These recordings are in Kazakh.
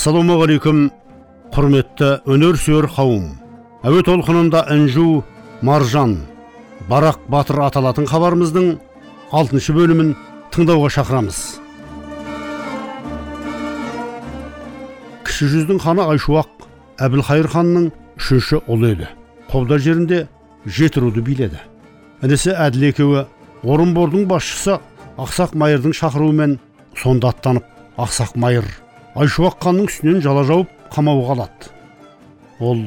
ассалаумағалейкум құрметті өнерсүйер қауым. Әуе толқынында інжу маржан барақ батыр аталатын хабарымыздың алтыншы бөлімін тыңдауға шақырамыз. Кіші жүздің ханы айшуақ әбілхайыр ханның үшінші ұлы еді. Қобда жерінде жеті руды биледі. Інісі әділ екеуі орынбордың басшысы ақсақ майырдың шақыруымен сонда аттанып ақсақ майыр айшуақ ханның үстінен жала жауып қамауға алады. Ол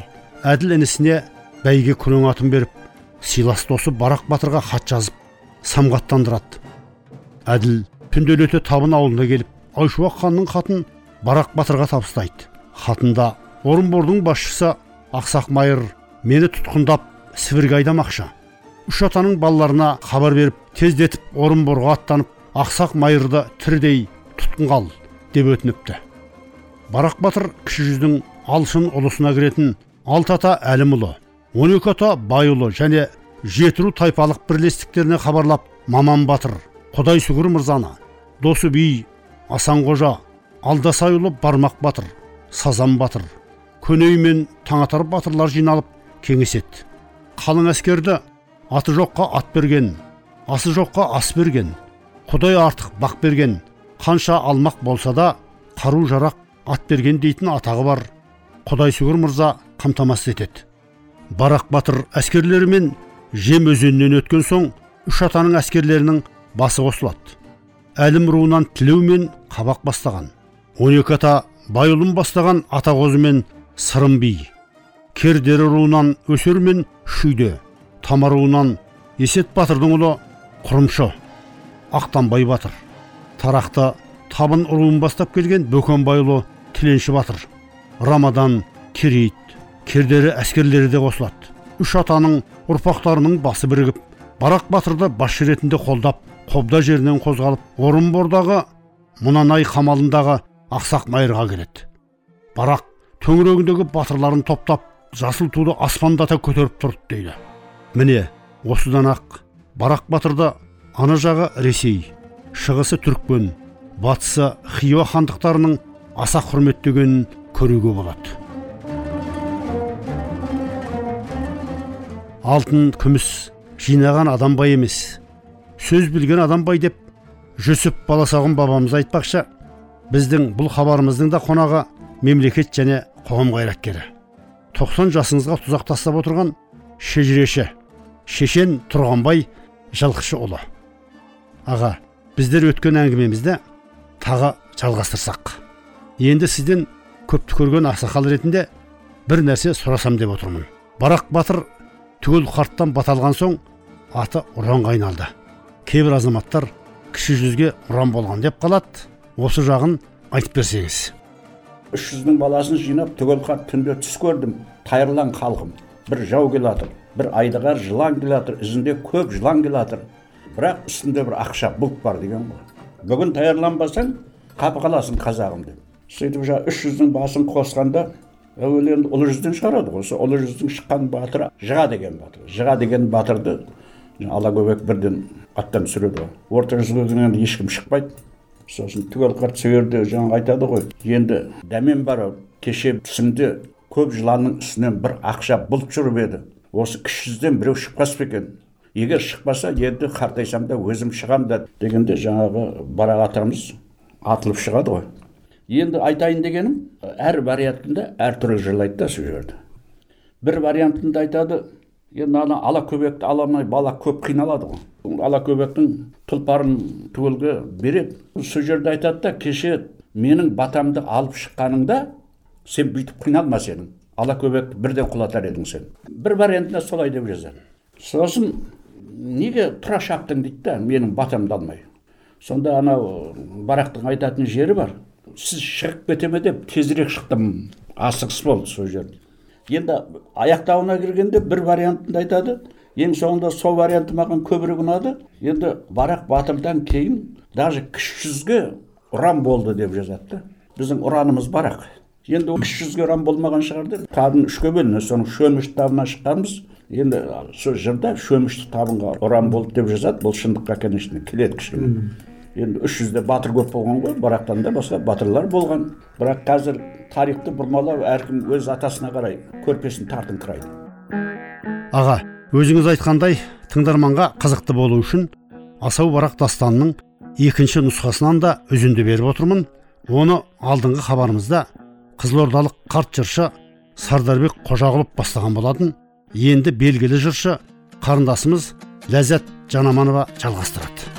әділ інісіне бәйге күрең атын беріп сыйлас досы барақ батырға хат жазып самғаттандырады. Әділ түнделете табын ауылына келіп айшуақ ханның хатын барақ батырға табыстайды. Хатында орынбордың басшысы ақсақ майыр мені тұтқындап сібірге айдамақшы. Үш атаның балаларына хабар беріп тездетіп орынборға аттанып ақсақ майырды тірідей тұтқынға ал деп өтініпті. Барақ батыр кіші жүздің алшын ұлысына кіретін алты ата әлімұлы он екі ата байұлы және жетіру тайпалық бірлестіктеріне хабарлап маман батыр құдай сүгір мырзаны досы би асанқожа алдасайұлы бармақ батыр сазан батыр көней мен таңатар батырлар жиналып кеңеседі қалың әскерді аты жоққа ат берген асы жоққа ас берген құдай артық бақ берген қанша алмақ болса да қару жарақ ат берген дейтін атағы бар. Құдай сүгір мырза қамтамасыз етеді. Барақ батыр әскерлерімен жем өзенінен өткен соң үш атаның әскерлерінің басы қосылады. Әлім руынан тілеу мен қабақ бастаған. Он екі ата байұлын бастаған атақозы мен сырым би. Кердері руынан өсер мен шүйде тама руынан есет батырдың ұлы құрымшы. Ақтанбай батыр. Тарақты табын руын бастап келген бөкенбайұлы тіленші батыр. Рамадан керейт кердері әскерлері де қосылады. Үш атаның ұрпақтарының басы бірігіп барақ батырды басшы ретінде қолдап қобда жерінен қозғалып орынбордағы мұнанай қамалындағы ақсақ майырға келеді. Барақ төңірегіндегі батырларын топтап жасыл туды аспандата көтеріп тұрды дейді. Міне осыдан ақ барақ батырды ана жағы ресей шығысы түрікпен батысы хиуа хандықтарының аса құрметтегенін көруге болады. Алтын күміс жинаған адам бай емес сөз білген адам бай деп жүсіп баласағұн бабамыз айтпақшы біздің бұл хабарымыздың да қонағы мемлекет және қоғам қайраткері. 90 жасыңызға тұзақ тастап отырған шежіреші шешен тұрғанбай жылқышы ұлы. Аға біздер өткен әңгімемізді тағы жалғастырсақ. Енді сізден көпті көрген ақсақал ретінде бір нәрсе сұрасам деп отырмын. Барақ батыр түгел қарттан бата алған соң аты ұранға айналды. Кейбір азаматтар кіші жүзге ұран болған деп қалады. Осы жағын айтып берсеңіз. Үш жүздің баласын жинап түгел қарт түнде түс көрдім. Тайырлан халқым бір жау келатыр бір айдағар жылан келатыр ізінде көп жылан келатыр. Бірақ үстінде бір ақша бұлт бар деген ғой. Бүгін таярланбасаң қапы қаласың қазағым деп. Сөйтіп жаңағы үш жүздің басын қосқанда әуелі енді ұлы жүзден шығарады ғой осы ұлы жүздің шыққан батыры жыға деген батыр жыға деген батырды алакөбек бірден аттан түсіреді ғой орта жүзге енді ешкім шықпайды сосын түгел қарт сол жаңағы айтады ғой енді дәмен бар кеше түсімде көп жыланның үстінен бір ақша бұлт жүріп еді осы кіші жүзден біреу шықпас па екен? Егер шықпаса енді қартайсам да өзім шығам да дегенде жаңағы барақ атамыз атылып шығады ғой. Енді айтайын дегенім әр вариантында әртүрлі жырлайды да сол жерде бір вариантында айтады енді ана ала көбекті ала алмай бала көп қиналады ғой ала көбектің тұлпарын түгелге береді. Сол жерде айтады да кеше менің батамды алып шыққаныңда сен бүйтіп қиналма сенің. Ала көбекті бірден құлатар едің сен бір вариантында солай деп жазады. Сосын неге тұра шаптың дейді да менің батамды алмай сонда анау барақтың айтатын жері бар. Сіз шығып кете ме деп тезірек шықтым. Асығыс болды сол жерде. Енді аяқтауына кіргенде бір вариантын айтады. Ең соңында сол варианты маған көбірек ұнады. Енді барақ батырдан кейін даже кіші жүзге ұран болды деп жазады да. Біздің ұранымыз барақ. Енді кіші жүзге ұран болмаған шығар деп. Табын үшке бөлінеді соның шөмішті табынан шыққанбыз. Енді сол жырда шөмішті табынға ұран болды деп жазады. Бұл шындыққа конечно келеді кішкене. Енді үш жүзде батыр көп болған ғой барақтан да басқа батырлар болған. Бірақ қазір тарихты бұрмалау әркім өз атасына қарай көрпесін тартыңқырайды. Аға өзіңіз айтқандай тыңдарманға қызықты болу үшін асау барақ дастанының екінші нұсқасынан да үзінді беріп отырмын. Оны алдыңғы хабарымызда қызылордалық қарт жыршы сардарбек қожағұлов бастаған болатын. Енді белгілі жыршы қарындасымыз ләззат жанаманова жалғастырады.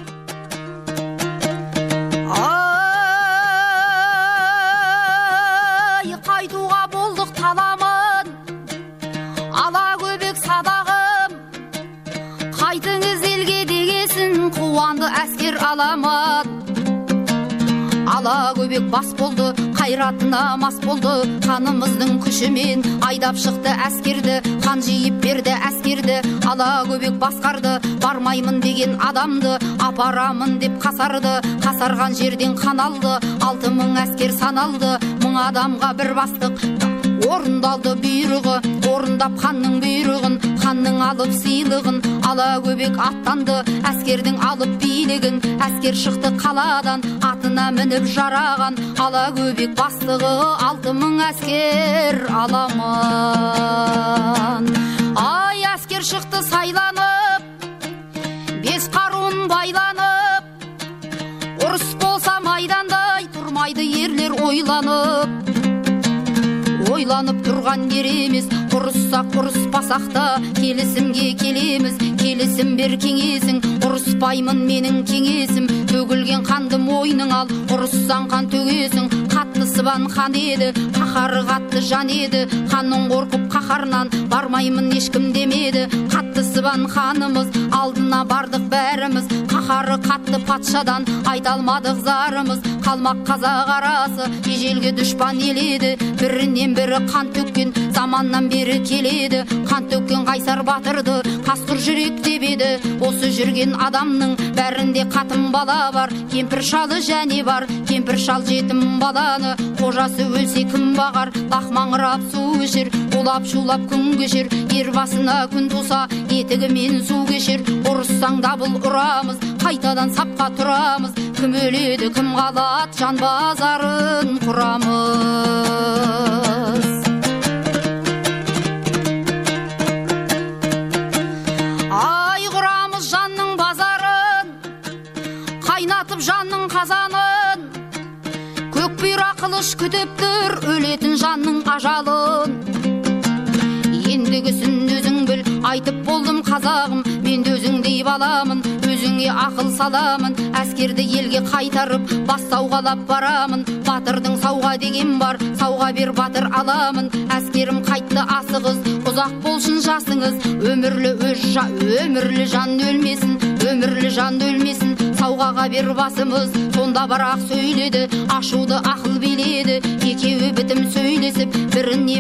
Қуанды әскер аламын ала көбек бас болды қайратына мас болды. Қанымыздың күшімен айдап шықты әскерді қан жиып берді әскерді. Ала көбек басқарды бармаймын деген адамды. Апарамын деп қасарды қасарған жерден қан алды. Алты мың әскер саналды мың адамға бір бастық. Орындалды бұйрығы орындап ханның бұйрығын. Ханның алып сыйлығын ала көбек аттанды. Әскердің алып билігін әскер шықты қаладан. Атына мініп жараған ала көбек бастығы алты мың әскер аламын ай әскер шықты сайланып бес қаруын байланып. Ұрыс болса майдандай тұрмайды ерлер ойланып. Ойланып тұрған ер емес. Ұрыссақ ұрыспасақ та келісімге келеміз. Келісім бер кеңесің ұрыспаймын менің кеңесім. Төгілген қанды мойның ал ұрыссаң қан төгесің. Қатты сыбан хан еді қаһары қатты жан еді. Ханның қорқып қаһарынан бармаймын ешкім демеді. Сыбан ханымыз алдына бардық бәріміз. Қаһары қатты патшадан айта алмадық зарымыз. Қалмақ қазақ арасы ежелге дұшпан ел еді бірінен бірі қан төккен заманнан бері келеді. Қан төккен қайсар батырды қасқыр жүрек деп еді. Осы жүрген адамның бәрінде қатын бала бар. Кемпір шалы және бар. Кемпір шал жетім баланы қожасы өлсе кім бағар? Лақмаңырап су ішер улап шулап күн кешер. Ер басына күн туса етігімен су кешер. Ұрыссаң дабыл ұрамыз қайтадан сапқа тұрамыз. Кім өледі кім қалады жан базарын құрамыз. Қылыш күтіп тұр өлетін жанның ажалын ендігісін өзің біл айтып болдым қазағым. Мен де өзіңдей баламын өзіңе ақыл саламын. Әскерді елге қайтарып бас сауғалап барамын. Батырдың сауға деген бар сауға бер батыр аламын. Әскерім қайтты асығыз ұзақ болсын жасыңыз. Өмірлі өз жа, өмірлі жан өлмесін өмірлі жан өлмесін. Сауғаға бер басымыз сонда бірақ сөйледі ашуды ақыл биледі. Екеуі бітім сөйлесіп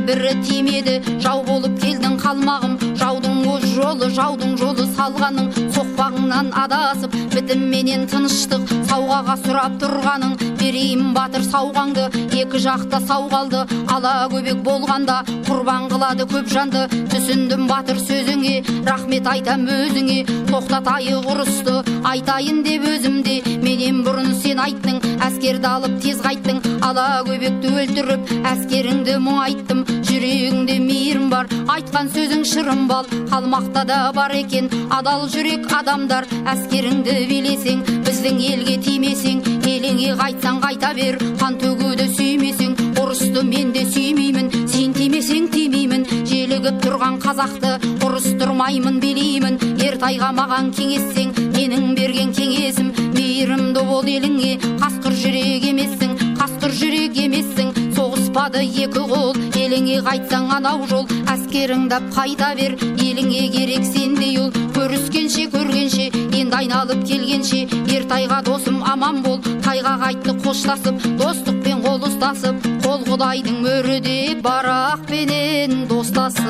бірі тимеді жау болып келдің қалмағым. Жаудың өз жолы жаудың жолы салғаның соқпағыңнан адасып бітімменен тыныштық сауғаға сұрап тұрғаның. Берейін батыр сауғаңды екі жақта сау қалды. Ала көбек болғанда құрбан қылады көп жанды. Түсіндім батыр сөзіңе рахмет айтам өзіңе. Тоқтатайық ұрысты айтайын деп өзімде менен бұрын сен айттың әскерді алып тез қайттың. Ала көбекті өлтіріп әскеріңді мұңайттым. Жүрегіңде мейірім бар айтқан сөзің шырын бал. Қалмақта да бар екен адал жүрек адамдар. Әскеріңді билесең біздің елге тимесең еліңе қайтсаң қайта бер қан төгуді сүймесең. Ұрысты мен де сүймеймін сен тимесең тимеймін. Желігіп тұрған қазақты ұрыстырмаймын билеймін. Ертайға маған кеңессең менің берген кеңесім. Мейірімді бол еліңе қасқыр жүрек емессің. Қасқыр жүрек емессің соғыспады екі қол. Еліңе қайтсаң анау жол әскеріңді қайта бер. Еліңе керек сендей ұл көріскенше көрген айналып келгенше ертайға досым аман бол. Тайға қайтты қоштасып достықпен қол ұстасып қол құдайдың мөрі деп барақпенен достасып.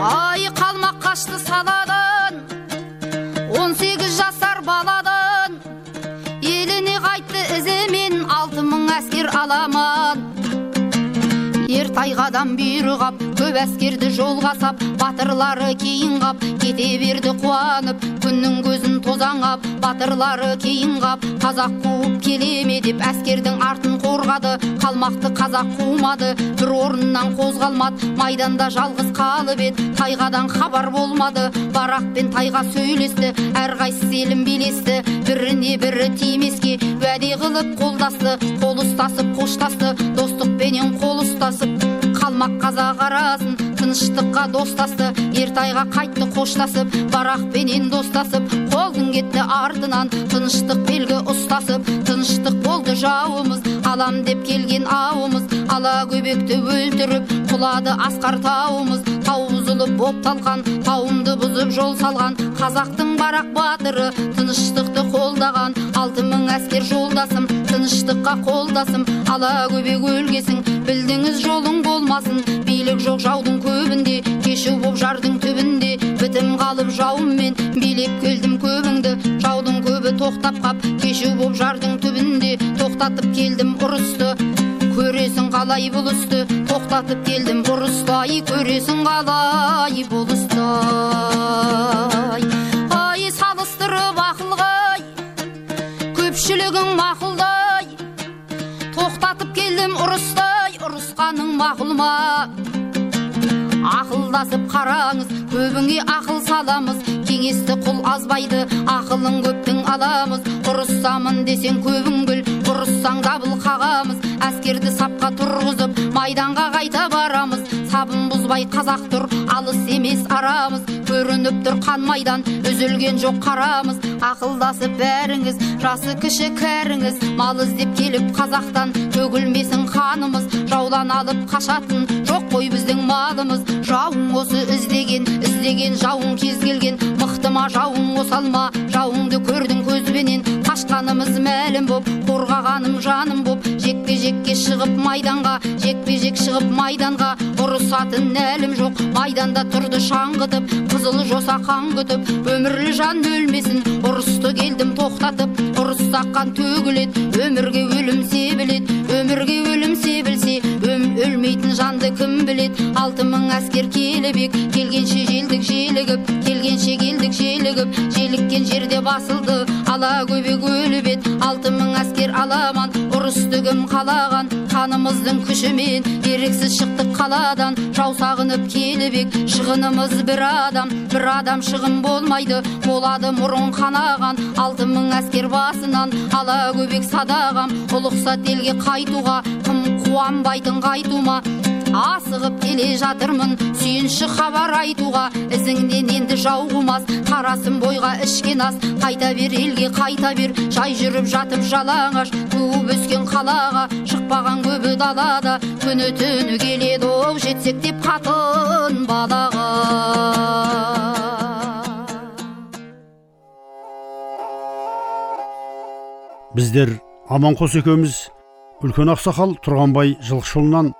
Ай қалмақ қашты саладан он сегіз жасар баладан еліне қайтты ізімен алты мың әскер аламан. Ертайғадан бұйрық ап көп әскерді жолға сап батырлары кейін қап кете берді қуанып күннің көзін тозаңап батырлары кейін қап қазақ қуып келе ме деп әскердің артын қорғады қалмақты қазақ қумады бір орнынан қозғалмады майданда жалғыз қалып еді тайғадан хабар болмады барақ пен тайға сөйлесті әрқайсысы елін билесті біріне бірі тимеске уәде қылып қолдасты қол ұстасып қоштасты достықпенен қол ұстасып. Қалмақ қазақ арасын тыныштыққа достасты ертайға қайтты қоштасып барақпенен достасып қолдың кетті артынан тыныштық белгі ұстасып тыныштық болды жауымыз алам деп келген ауымыз ала көбекті өлтіріп құлады асқар тауымыз тау бұзылып боп талқан тауымды бұзып жол салған қазақтың барақ батыры тыныштықты қолдаған алты мың әскер жолдасым тыныштыққа қолдасым. Ала көбек өлгесін білдіңіз жолың болмасын. Билік жоқ жаудың көбінде кешу боп жардың түбінде. Бітім қалып жауыммен билеп келдім көбіңді. Жаудың көбі тоқтап қап кешу боп жардың түбінде. Тоқтатып келдім ұрысты көресің қалай бұлысты тоқтатып келдім ұрысты ай көресің қалай бұлысты ай салыстырып ақылғай көпшілігің мақұлдай келдім ұрыстай ұрысқаның мақұл ма ақылдасып қараңыз көбіңе ақыл саламыз. Кеңесті құл азбайды ақылын көптің аламыз. Ұрыссамын десең көбің біл ұрыссаң дабыл қағамыз. Әскерді сапқа тұрғызып майданға қайта барамыз. Сабын бұзбай қазақ тұр. Алыс емес арамыз көрініп тұр қан майдан. Үзілген жоқ қарамыз ақылдасып бәріңіз. Жасы кіші кәріңіз мал іздеп келіп қазақтан. Төгілмесін қанымыз жаулан алып қашатын. Жоқ қой біздің малымыз жауың осы іздеген. Іздеген жауың кез келген. Мықты ма жауың осал ма жауыңды көрдің көзбенен. Қашқанымыз мәлім боп қорғағаным жаным боп жекпе жекке шығып майданға жекпе жек шығып майданға. Ұрысатын әлім жоқ майданда тұрды шаңғытып қызыл жоса қан күтіп. Өмірлі жан өлмесін ұрысты келдім тоқтатып. Ұрыссақ қан төгіледі өмірге өлім себіледі. Өмірге өлім себілсе өм өлмейтін жанды кім біледі? Алты мың әскер келіп ек келгенше желдік желігіп келгенше келдік желігіп. Желіккен жерде басылды ала көбек еді алты мың әскер аламан. Ұрысты кім қалаған қанымыздың күшімен. Еріксіз шықтық қаладан жау сағынып келіп ек шығынымыз бір адам бір адам шығын болмайды. Болады мұрын қанаған алты мың әскер басынан. Ала көбек садағам ұлықсат елге қайтуға. Кім қуанбайтын қайтума? Асығып келе жатырмын. Сүйінші хабар айтуға ізіңнен енді жау қумас. Қарасын бойға ішкен ас қайта бер елге қайта бер. Жай жүріп жатып жалаңаш туып өскен қалаға. Шықпаған көбі далада күні түні келеді оу жетсек деп қатын балаға. Біздер аманқос екеуміз үлкен ақсақал тұрғанбай жылқышұлынан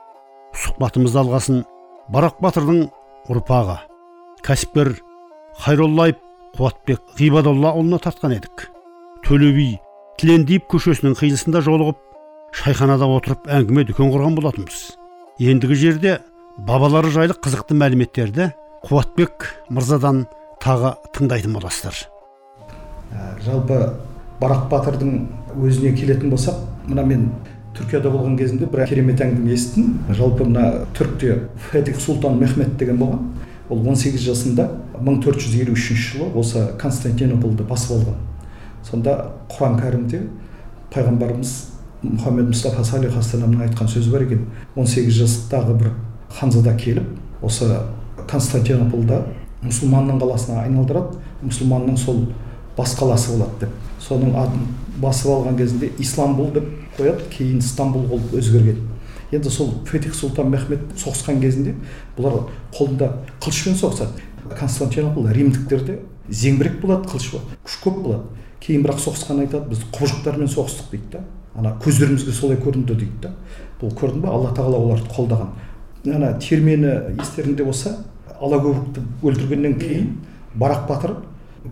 сұхбатымызды алғасын. Барақ батырдың ұрпағы. Кәсіпкер хайроллаев қуатбек ғибадоллаұлына тартқан едік. Төле би тілендиев көшесінің қиылысында жолығып шайханада отырып әңгіме дүкен құрған болатынбыз. Ендігі жерде бабалары жайлы қызықты мәліметтерді қуатбек мырзадан тағы тыңдайтын боласыздар. Жалпы барақ батырдың өзіне келетін болсақ мына мен түркияда болған кезімде бір керемет әңгіме естідім. Жалпы мына түркте фетих сұлтан мехмет деген болған. Ол 18 жасында 1453 жылы осы константинополды басып алған. Сонда құран кәрімде пайғамбарымыз мұхаммед мұстафа салих ассаламның айтқан сөзі бар екен. 18 жастағы бір ханзада келіп осы константинополда мұсылманның қаласына айналдырады мұсылманның сол бас қаласы болады деп. Соның атын басып алған кезінде исламбул деп қояды кейін стамбул болып өзгерген. Енді сол фетих сұлтан мехмет соғысқан кезінде бұлар қолында қылышпен соғысады константинопол римдіктерде зеңбірек болады қылыш күш көп болады. Кейін бірақ соғысқанда айтады біз құбыжықтармен соғыстық дейді да. Ана көздерімізге солай көрінді дейді да. Бұл көрдің ба алла тағала оларды қолдаған. Ана термені естеріңде болса алагөбікті өлтіргеннен кейін барақ батыр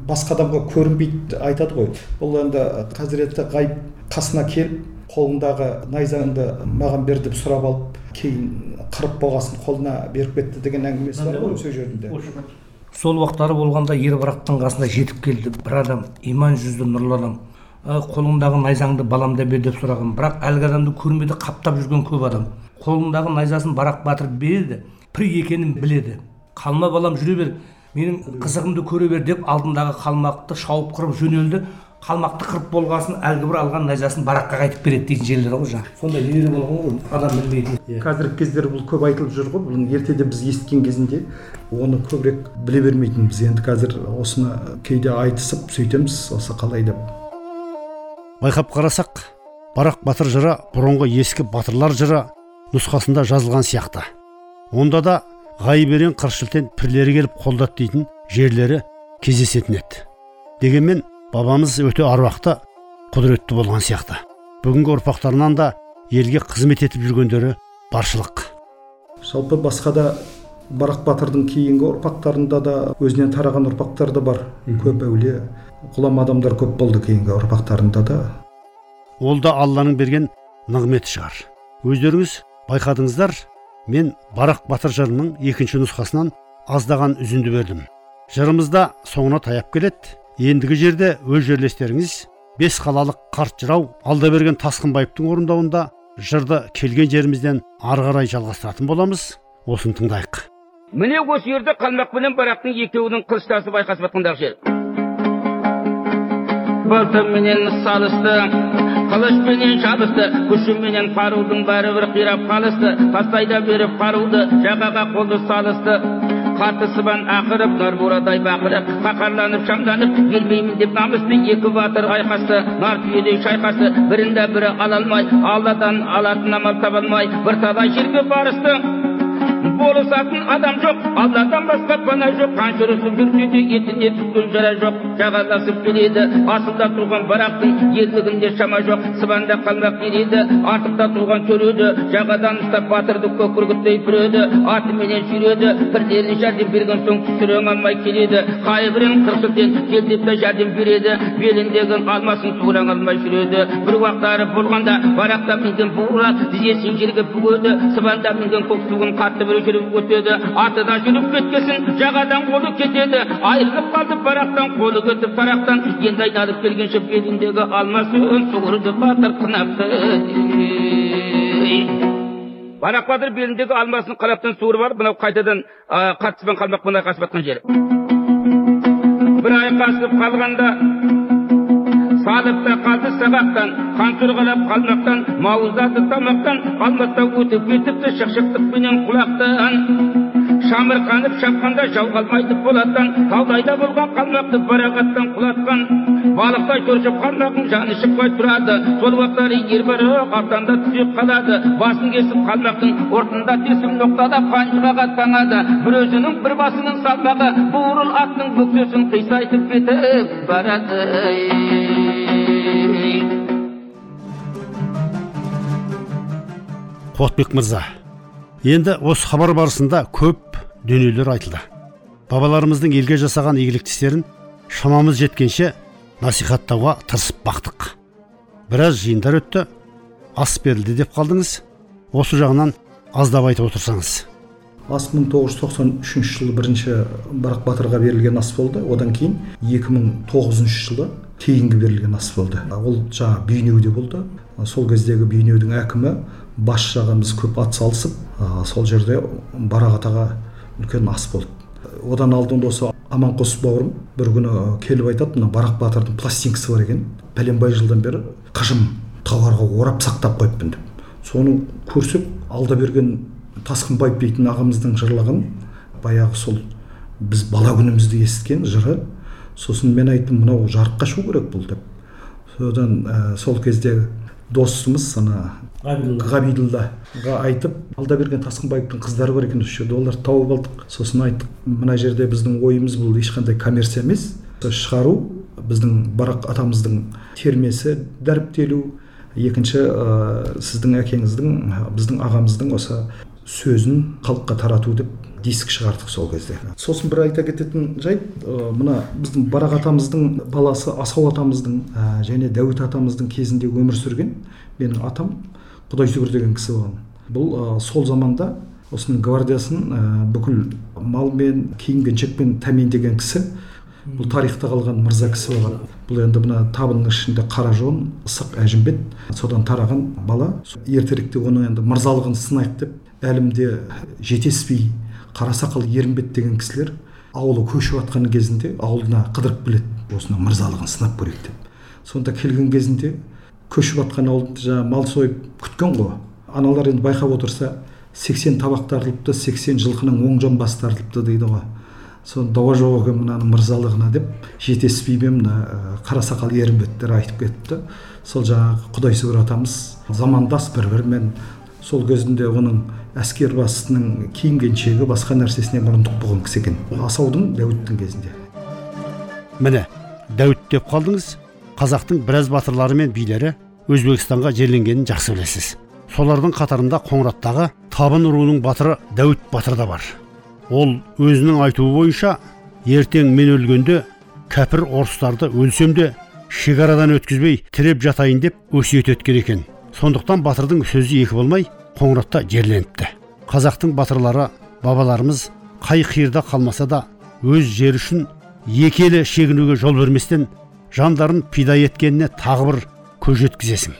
басқа адамға көрінбейді айтады ғой. Бұл енді хазіреті ғайып қасына келіп қолындағы найзаңды маған бер деп сұрап алып кейін қырып болғасын қолына беріп кетті деген әңгімесі бар ғой сол жерінде. сол уақыттары болғанда ер барақтың қасына жетіп келді. Бір адам иман жүзді нұрлы адам. «Ә, қолыңдағы найзаңды баламда бер деп сұраған. Бірақ әлгі адамды көрмеді қаптап жүрген көп адам. Қолындағы найзасын барақ батыр береді пір екенін біледі. Қалма балам жүре бер. Менің қызығымды көре бер деп алдындағы қалмақты шауып қырып жөнелді. Қалмақты қырып болғасын әлгі бір алған найзасын бараққа қайтып береді дейтін жерлер ғой жаңағы. Сондай нелер болған ғой адам білмейтін. Қазіргі кездері бұл көп айтылып жүр ғой. Бұның ертеде біз естіген кезінде оны көбірек біле бермейтінбіз. Енді қазір осыны кейде айтысып сөйтеміз осы қалай деп. Байқап қарасақ барақ батыр жыры бұрынғы ескі батырлар жыры нұсқасында жазылған сияқты. Онда да ғайберен қыршылтен пірлері келіп қолдады дейтін жерлері кездесетін еді. Дегенмен бабамыз өте аруақты құдіретті болған сияқты бүгінгі ұрпақтарынан да елге қызмет етіп жүргендері баршылық жалпы басқа да барақ батырдың кейінгі ұрпақтарында да өзінен тараған ұрпақтар да бар көп әулие ғұлама адамдар көп болды кейінгі ұрпақтарында да ол да алланың берген нығметі шығар өздеріңіз байқадыңыздар мен барақ батыр жырының екінші нұсқасынан аздаған үзінді бердім жырымыз да соңына таяп келеді ендігі жерде өз жерлестеріңіз бес қалалық қарт жырау алдаберген тасқынбаевтың орындауында жырды келген жерімізден ары қарай жалғастыратын боламыз. Осыны тыңдайық. Міне осы жерде қалмақ пенен барақтың екеуінің қылыштасып айқасып жатқандағы жер. Балтаменен салысты қылышпенен шабысты күшіменен қарудың бәрібір қирап қалысты. Тастай беріп қаруды жағаға қолды салысты. Қатты сыбан ақырып нұрбурадай бақырып қаһарланып шамданып келмеймін деп намысты екі батыр айқасты нар түйедей шайқасты бірін бірі ала алмай алладан алатын амал таба алмай бірталай жерге барысты болысатын адам жоқ. Алладан басқа пана жоқ. Қанша ұрысып жүрсе де түскен жара жоқ. Жағаласып келеді. Асылда туған барақтың ерлігінде шама жоқ. Сыбанда қалмақ береді. Артықта туған төреді. Жағадан ұстап батырды көк бүркіттей бүреді. Атыменен сүйреді. Бірлеріне жәрдем берген соң түсіре алмай келеді. Қайбірін қырсылтен кел деп те жәрдем береді. Беліндегі алмасын суыра алмай жүреді. Бір уақыттары болғанда барақта мінген бура тізесін жерге бүгеді. Сыбанда мінген көк суын қатты жүріп өтеді артыда жүріп кеткесін жағадан қолы кетеді айырылып қалды барақтан қолы кетіп тарақтан енді айналып келгенше беліндегі алмасын суырды батыр қынақты барақ батыр беліндегі алмасын қалаптан суырып алып мынау қайтадан қатыспен қалмақпен айқасып жатқан жері бір айқасып қалғанда салып та қалды сабақтан қан сорғалап қалмақтан мауыздады тамақтан алматта өтіп кетіпті шықшықтықпенен құлақтан. Шамырқанып шапқанда жау қалмайды болаттан таудайда болған қалмақты барағаттан құлатқан. Балықтай шоршып қалмақтың жаны шықпай тұрады сол уақыттары ер барақ артанда түзеп қалады. Басын кесіп қалмақтың ортында тесік ноқтада қанжығаға таңады. Бір өзінің бір басының салмағы буырыл аттың бөксесін қисайтып кетіп барады. Қуатбек мырза. Енді осы хабар барысында көп дүниелер айтылды. Бабаларымыздың елге жасаған игілікті істерін шамамыз жеткенше насихаттауға тырысып бақтық. Біраз жиындар өтті ас берілді деп қалдыңыз. Осы жағынан аздап айтып отырсаңыз. Ас 1993 жылы бірінші барақ батырға берілген ас болды. Одан кейін 2009 жылы кейінгі берілген ас болды. Ол жаңа бейнеуде болды. Сол кездегі бейнеудің әкімі бас жағымыз көп атсалысып сол жерде барақ атаға үлкен ас болды одан алдында осы аманқос бауырым бір күні келіп айтады мына барақ батырдың пластинкасы бар екен пәленбай жылдан бері қыжым тауарға орап сақтап қойыппын деп. Соны көрсек берген тасқынбаев дейтін ағамыздың жырлаған баяғы сол біз бала күнімізде естіген жыры сосын мен айттым мынау жарыққа шығу керек бұл деп. Содан ә, сол кезде досымыз ана ғабидуллаға айтып алдаберген тасқынбаевтың қыздары бар екен осы жерде. Оларды тауып алдық. Сосын айттық мына жерде біздің ойымыз бұл ешқандай коммерция емес. Шығару біздің барақ атамыздың термесі дәріптелу. Екінші ә, сіздің әкеңіздің біздің ағамыздың осы сөзін халыққа тарату деп диск шығардық сол кезде. Сосын бір айта кететін жайт ә, мына біздің барақ атамыздың баласы асау атамыздың ә, және дәуіт атамыздың кезінде өмір сүрген менің атам. Құдайсүгір деген кісі болған. Бұл ә, сол заманда осының гвардиясын ә, бүкіл малмен киім кешекпен тәмендеген кісі бұл тарихта қалған мырза кісі болған. Бұл енді мына табынның ішінде қара жон ысық әжімбет содан тараған бала. Ертеректе оның енді мырзалығын сынайық деп әлімде жетеспей қарасақал ерімбет деген кісілер ауылы көшіп жатқан кезінде ауылына қыдырып келеді. Осының мырзалығын сынап көрейік деп. Сонда келген кезінде көшіп жатқан ауылды жаңағы мал сойып күткен ғой. Аналар енді байқап отырса 80 табақ тартылыпты 80 жылқының оң жамбасы тартылыпты дейді ғой. Соны дауа жоқ екен мынаның мырзалығына деп жетеспеймен мына қарасақал ерімбеттер айтып кетіпті. Сол жаңағы құдайсүгір атамыз. Замандас бір бірімен сол кезінде оның әскер басының киім кешегі басқа нәрсесіне мұрындық болған кісі екен. Асаудың дәуіттің кезінде. Міне дәуіт деп қалдыңыз қазақтың біраз батырлары мен билері өзбекстанға жерленгенін жақсы білесіз. Солардың қатарында қоңыраттағы табын руының батыры дәуіт батыр да бар. Ол өзінің айтуы бойынша ертең мен өлгенде кәпір орыстарды өлсем де шекарадан өткізбей тіреп жатайын деп өсиет еткен екен. Сондықтан батырдың сөзі екі болмай қоңыратта жерленіпті. Қазақтың батырлары бабаларымыз қай қиырда қалмаса да өз жері үшін екі елі шегінуге жол берместен жандарын пида еткеніне тағы бір көз жеткізесің.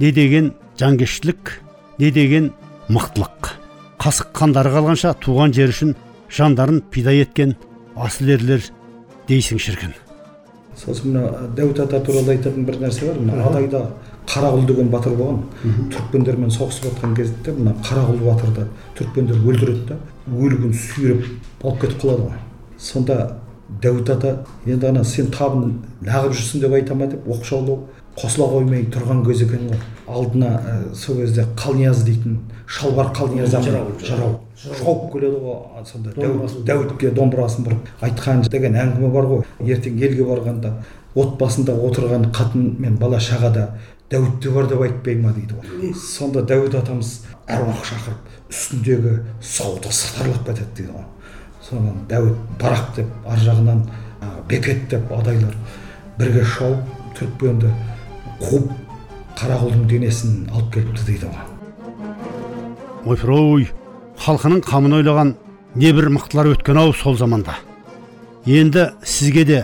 Не деген жанкештілік не деген мықтылық. Қасық қандары қалғанша туған жері үшін жандарын пида еткен асыл ерлер дейсің шіркін. Сосын мына дәуіт ата туралы айтатын бір нәрсе бар. Мына адайда қарақұл деген батыр болған. Түрікпендермен соғысып жатқан кезде мына қарақұл батырды түрікпендер өлтіреді да өлігін сүйреп алып кетіп қалады ғой. Сонда дәуіт ата енді ана сен табын лағып жүрсің деп айта ма деп оқшаулау қосыла қоймай тұрған кез екен ғой. Алдына ә, сол кезде қалнияз дейтін шалбар қалнияз жырау шауып келеді ғой сонда дәуіт, дәуітке домбырасын бұрып айтқан деген әңгіме бар ғой. Ертең елге барғанда отбасында отырған қатын мен бала шағада дәуіт те бар деп айтпай ма дейді ғой. Сонда дәуіт атамыз әруақ шақырып үстіндегі сауды сытырлап кетеді дейді ғой. Содан дәуіт барақ деп ар жағынан бекет деп адайлар бірге шауып түрікпенді қуып қарақұлдың денесін алып келіпті дейді ғой ойпыр ой халқының қамын ойлаған небір мықтылар өткен ау сол заманда. Енді сізге де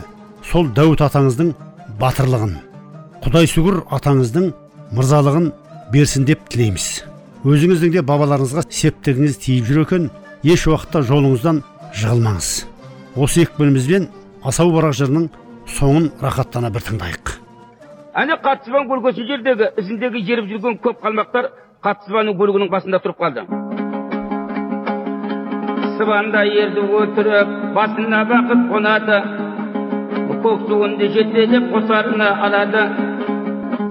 сол дәуіт атаңыздың батырлығын құдай сүгір атаңыздың мырзалығын берсін деп тілейміз. Өзіңіздің де бабаларыңызға септігіңіз тиіп жүр екен еш уақытта жолыңыздан жығылмаңыз осы екпінімізбен асау барақ жырының соңын рахаттана бір тыңдайық. Әне қатсыбан көлгесі жердегі ізіндегі еріп жүрген көп қалмақтар қатсыбанның көлігінің қасында тұрып қалды. Сыбанда ерді өтіріп басына бақыт қонады. Көк суынды жетелеп қосарына алады.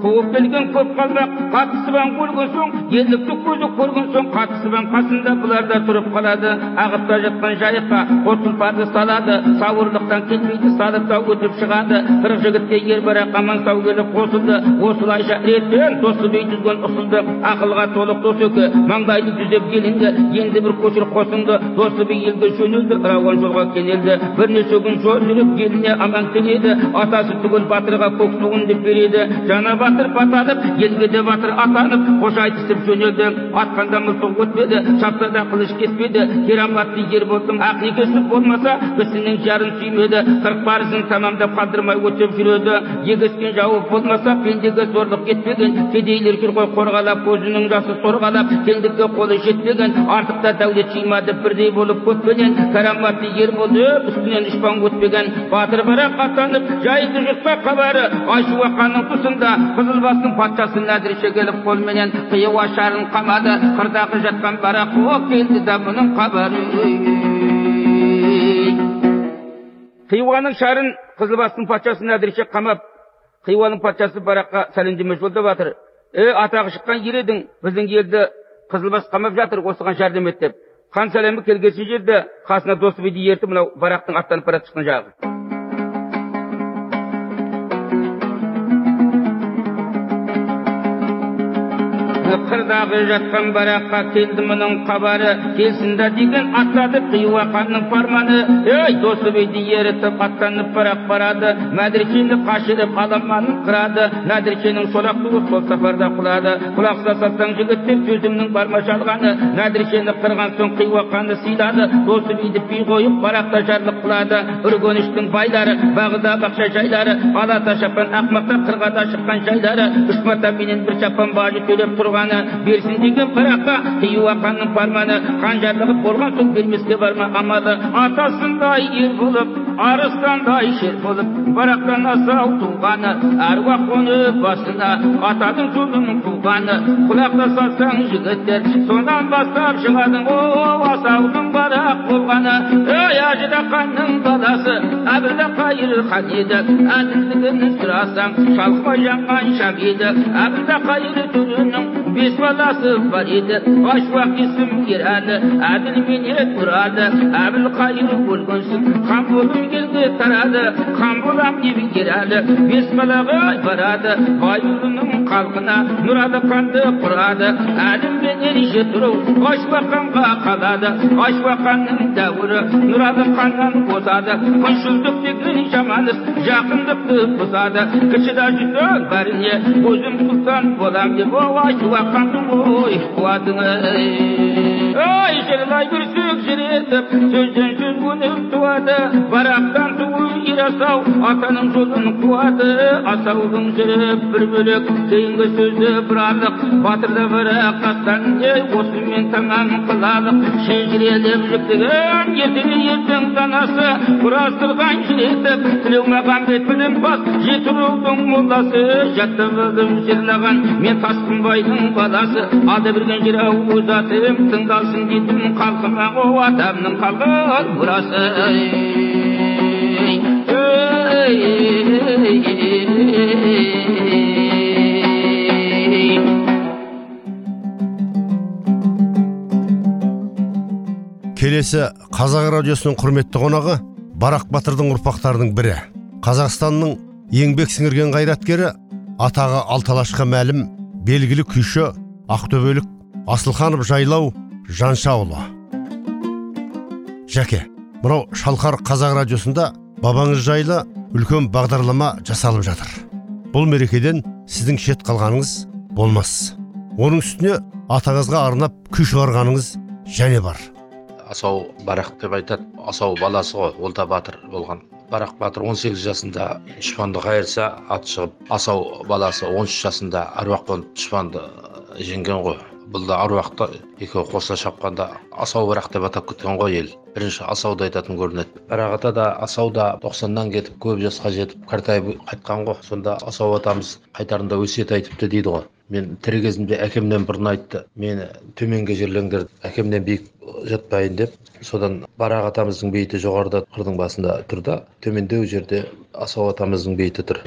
Қуып келген көп қалмақ қатысыбан көрген соң ерлікті көзі көрген соң қатысыбан қасында бұлар да тұрып қалады. Ағып та жатқан жайыққа қос тұлпарды салады. Сауырлықтан кетпейді салып та өтіп шығады. Қырық жігітке ер бірақ аман сау келіп қосылды. Осылайша реттен досы би түзген ұсылды ақылға толық досеке маңдайды түзеп келіңдер енді бір көшір қосыңды досы би елге жөнелді. Рауан жолға кенелді. Бірнеше күн жол жүріп еліне аман келеді. Атасы түгіл батырға көк туын деп береді. Жаңа батыр батанып де батыр атанып қош айтысып жөнелді. Атқанда мылтық өтпеді шапса да қылыш кеспеді. Кераматты ер болдың ақикесі болмаса кісінің жарын сүймеді. Қырық парызын тамамдап қалдырмай өтеп жүреді. Егескен жауы болмаса пендеге зорлық кетпеген. Кедейлер жүр ғой қорғалап көзінің жасы сорғалап теңдікке қолы жетпеген. Артықта дәулет жимады бірдей болып көтпенен караматты ер болды үстінен ұшпан өтпеген. Батыр бірақ атанып жайды жұртқа хабары. Айшуа ханның тұсында қызылбастың патшасы нәдірше келіп қолменен қиюа шарын қамады қырдағы жатқан барақуы келді да бұның хабары хиуаның шарын қызылбастың патшасы нәдірше қамап хиуаның патшасы бараққа сәлемдеме жолдап жатыр е атағы шыққан ер едің біздің елді қызылбас қамап жатыр осыған жәрдем ет деп хан сәлемі келгесін жерде қасына досы биді ертіп мынау барақтың аттанып бара жатқан жағы қырдағы жатқан бараққа келді мұның хабары келсін да деген аттады қиюа ханның фарманы ей досы биді ерітіп аттанып барақ барады мәдіркені қашырып аламанын қырады мәдіркенің шолақ туы сол сапарда құлады құлақ сасаң жігіттер сөзімнің бар ма жалғаны мәдіркені қырған соң қиюа ханды сыйлады досы биді би қойып барақта жарлық қылады үргеніштің байлары бағыда бақша жайлары алата шапан ақмақта қырғада шыққан жайлары үш мата менен бір шапан бажы төлеп тұрғаны берсін деген параққа хиуа ханның фарманы қанжарлығы болған соң бермеске бар ма амалы. Атасындай ер болып арыстандай шер болып барақтан асау туғаны әруақ қонып басына атаның жолын қуғаны. Құлақта салсаң жігіттер содан бастап шығады о асаудың барақ болғаны. Ей ажырақанның баласы әбілқайыр хан еді. Әділдігін сұрасаң шалқыбай жанған шам еді. Әбілқайыр төренің бес баласы бар еді ашуақ есім ерәлі әділменен тұрады әбілқайыр өлгенсің хан болып елге тарады хан болам деп ерәлі бес балаға барады байұлының халқына нұралы ханды құрады әділменен жетіру ашуақ ханға қалады ашуақ ханның дәуірі нұралы ханнан озады күншілдік деген жаман іс жақындықты бұзады кіші жүздің бәріне өзім сұлтан болам деп ашуақ patungoi kuatngai ai kelai birsi етіп сөзден сөз өніп туады барақтан туы ер асау атаның жолын қуады асаудың жыры бір бөлек кейінгі сөзі бір анық батырда бірақ тастан ей осымен тамам қылалық шежірелеп жүктеген ертеде елдің данасы құрастырған жыр етіп тілеумағамбет білімбас жеті рудың молдасы жаттап алдым жырлаған мен тасқынбайдың баласы алда берген жер ау өз атым тыңдалсын дедім халқыма атамның қалған мұрасы келесі қазақ радиосының құрметті қонағы барақ батырдың ұрпақтарының бірі. Қазақстанның еңбек сіңірген қайраткері атағы алталашқа мәлім белгілі күйші ақтөбелік асылханов жайлау жаншаұлы. Жәке мынау шалқар қазақ радиосында бабаңыз жайлы үлкен бағдарлама жасалып жатыр. Бұл мерекеден сіздің шет қалғаныңыз болмас. Оның үстіне атаңызға арнап күй шығарғаныңыз және бар асау барақ деп айтады. Асау баласы ғой ол да батыр болған. Барақ батыр 18 жасында дұшпанды қайырса аты шығып асау баласы 13 жасында аруақ болып дұшпанды жеңген ғой. Бұл да аруақты екеуі қоса шапқанда асау барақ деп атап кеткен ғой ел. Бірінші асауды айтатын көрінеді. Барақ ата да асау да тоқсаннан кетіп көп жасқа жетіп қартайып қайтқан ғой. Сонда асау атамыз қайтарында өсиет айтыпты дейді ғой. Мен тірі кезімде әкемнен бұрын айтты. Мені төменге жерленгір әкемнен биік жатпайын деп. Содан барақ атамыздың бейіті жоғарыда қырдың басында тұр да төмендеу жерде асау атамыздың бейіті тұр.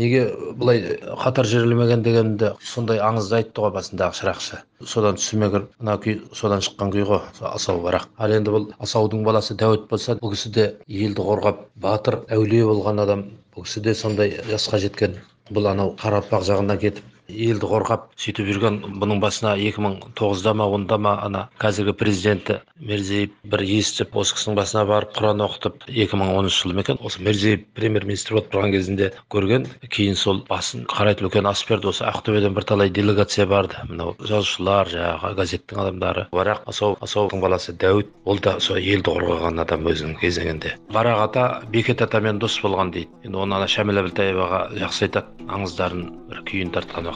Неге бұлай қатар жерлемеген дегенді сондай аңызды айтты ғой басындағы шырақшы. Содан түсіме кіріп мына күй содан шыққан күй ғой асау барақ. Ал енді бұл асаудың баласы дәуіт болса бұл кісі де елді қорғап батыр әулие болған адам. Бұл кісі де сондай жасқа жеткен. Бұл анау қарақалпақ жағына кетіп елді қорғап сөйтіп жүрген бұның басына 2009-да ма онда ма ана қазіргі президенті мирзиев бір естіп осы кісінің басына барып құран оқытып 2010 жылы ма екен? Осы мирзиев премьер министр болып тұрған кезінде көрген кейін сол басын қарайтып үлкен ас берді осы ақтөбеден бірталай делегация барды. Мынау жазушылар жаңағы газеттің адамдары. Бірақ асау асаудың баласы дәуіт ол да сол елді қорғаған адам өзінің кезеңінде барақ ата бекет атамен дос болған дейді. Енді оны ана шәміл әбілтаеваға жақсы айтады. Аңыздарын бір күйін тартқан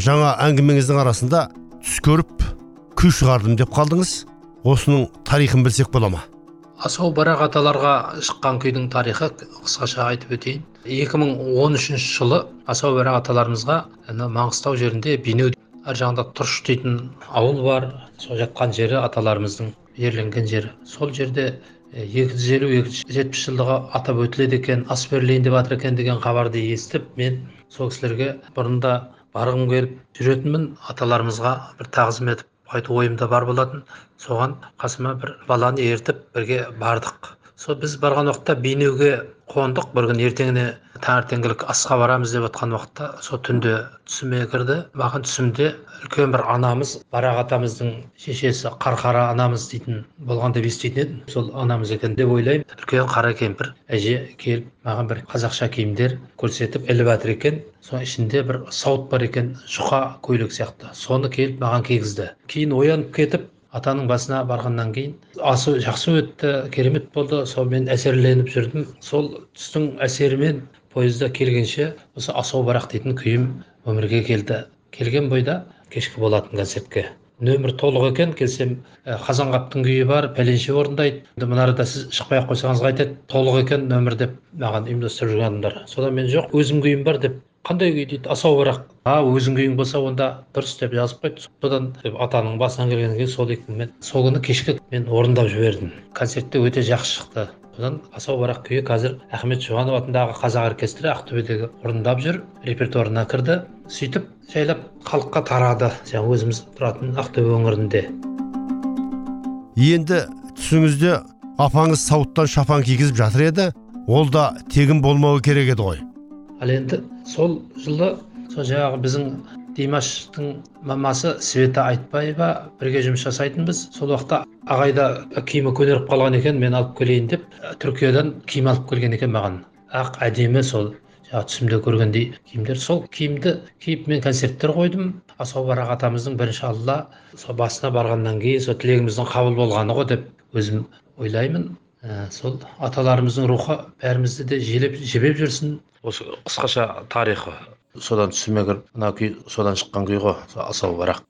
жаңа әңгімеңіздің арасында түс көріп күй шығардым деп қалдыңыз. Осының тарихын білсек бола ма? Асау барақ аталарға шыққан күйдің тарихы қысқаша айтып өтейін. 2013 жылы асау барақ аталарымызға маңғыстау жерінде бейнеу ар жағында тұрыш дейтін ауыл бар. Сол жатқан жері аталарымыздың жерленген жері. Сол жерде екі жүз елу екі жүз жетпіс жылдығы атап өтіледі екен. Ас берілейін деп жатыр екен деген хабарды естіп мен сол кісілерге бұрында барғым келіп жүретінмін. Аталарымызға бір тағзым етіп айту ойымда бар болатын. Соған қасыма бір баланы ертіп бірге бардық. Сол біз барған уақытта бейнеуге қондық бір күні ертеңіне таңертеңгілік асқа барамыз деп отқан уақытта сол түнде түсіме кірді. Маған түсімде үлкен бір анамыз барақ атамыздың шешесі қарқара анамыз дейтін болған деп еститін едім. Сол анамыз екен деп ойлаймын. Үлкен қара кемпір әже келіп маған бір қазақша киімдер көрсетіп іліп жатыр екен. Соның ішінде бір сауыт бар екен жұқа көйлек сияқты. Соны келіп маған кигізді. Кейін оянып кетіп атаның басына барғаннан кейін асы жақсы өтті керемет болды. Сонымен әсерленіп жүрдім. Сол түстің әсерімен пойызда келгенше осы асау барақ дейтін күйім өмірге келді. Келген бойда кешкі болатын концертке. Нөмір толық екен келсем ә, қазанғаптың күйі бар пәленше орындайды мына арада сіз шықпай ақ қойсаңыз қайтеді толық екен нөмір деп маған ұйымдастырып жүрген адамдар. Содан мен жоқ өзім күйім бар деп қандай күй дейді асау барақ а өзің күйің болса онда дұрыс деп жазып қойды содан атаның басынан келгеннен кейін сол екі мен. Сол күні кешке мен орындап жібердім. Концертте өте жақсы шықты. Содан асау барақ күйі қазір ахмет жұбанов атындағы қазақ оркестрі ақтөбедегі орындап жүр. Репертуарына кірді. Сөйтіп жайлап халыққа тарады. Жаңағы өзіміз тұратын ақтөбе өңірінде. Енді түсіңізде апаңыз сауыттан шапан кигізіп жатыр еді. Ол да тегін болмауы керек еді ғой. Ал енді сол жылы сол жаңағы біздің димаштың мамасы света айтбаева бірге жұмыс жасайтынбыз сол уақытта ағайда киімі көнеріп қалған екен мен алып келейін деп түркиядан киім алып келген екен маған. Ақ әдемі сол жаңағы түсімде көргендей киімдер. Сол киімді киіп мен концерттер қойдым. Асау барақ атамыздың бірінші алла сол басына барғаннан кейін сол тілегіміздің қабыл болғаны ғой деп өзім ойлаймын. Сол аталарымыздың рухы бәрімізді де желеп жебеп жүрсін. Осы қысқаша тарихы. Содан түсіме кіріп мына күй содан шыққан күй ғой сол асау барақ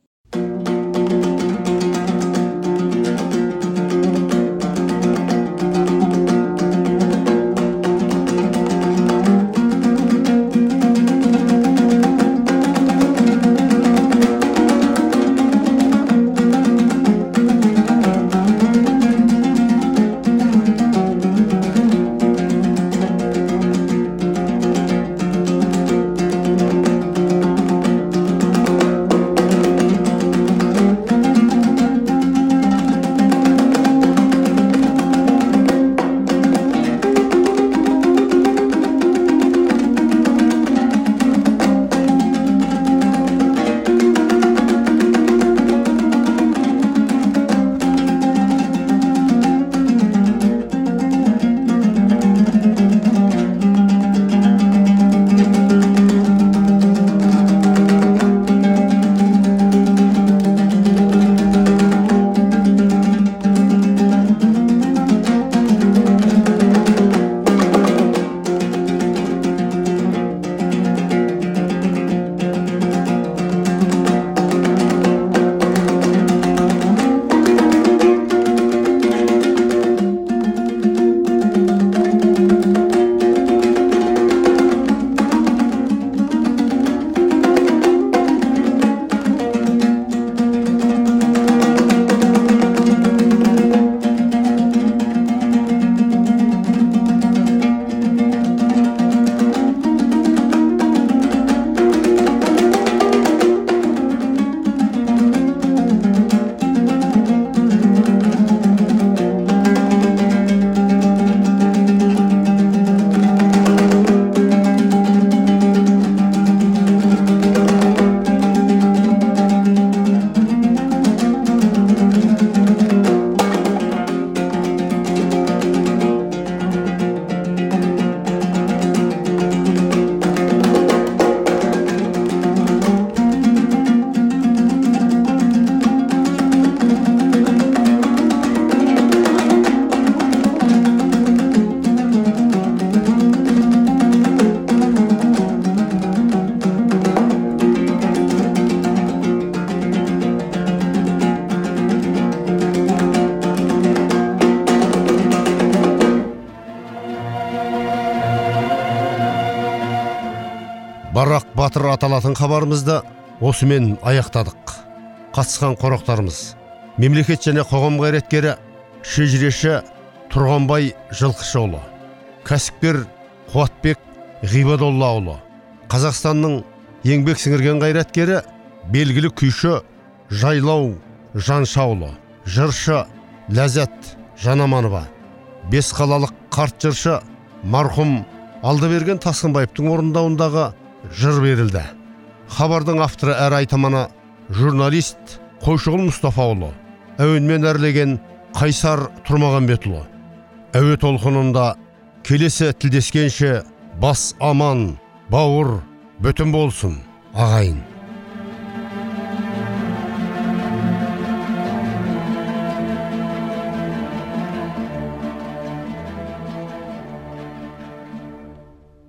батыр аталатын хабарымызды осымен аяқтадық. Қатысқан қонақтарымыз мемлекет және қоғам қайраткері шежіреші тұрғанбай жылқышыұлы кәсіпкер қуатбек ғибадоллаұлы қазақстанның еңбек сіңірген қайраткері белгілі күйші жайлау жаншаұлы жыршы ләззат жанаманова бес қалалық қарт жыршы марқұм алдаберген тасқынбаевтың орындауындағы жыр берілді. Хабардың авторы әрі айтаманы журналист қойшығұл мұстафаұлы әуенмен әрлеген қайсар тұрмағанбетұлы әуе толқынында келесі тілдескенше бас аман бауыр бүтін болсын ағайын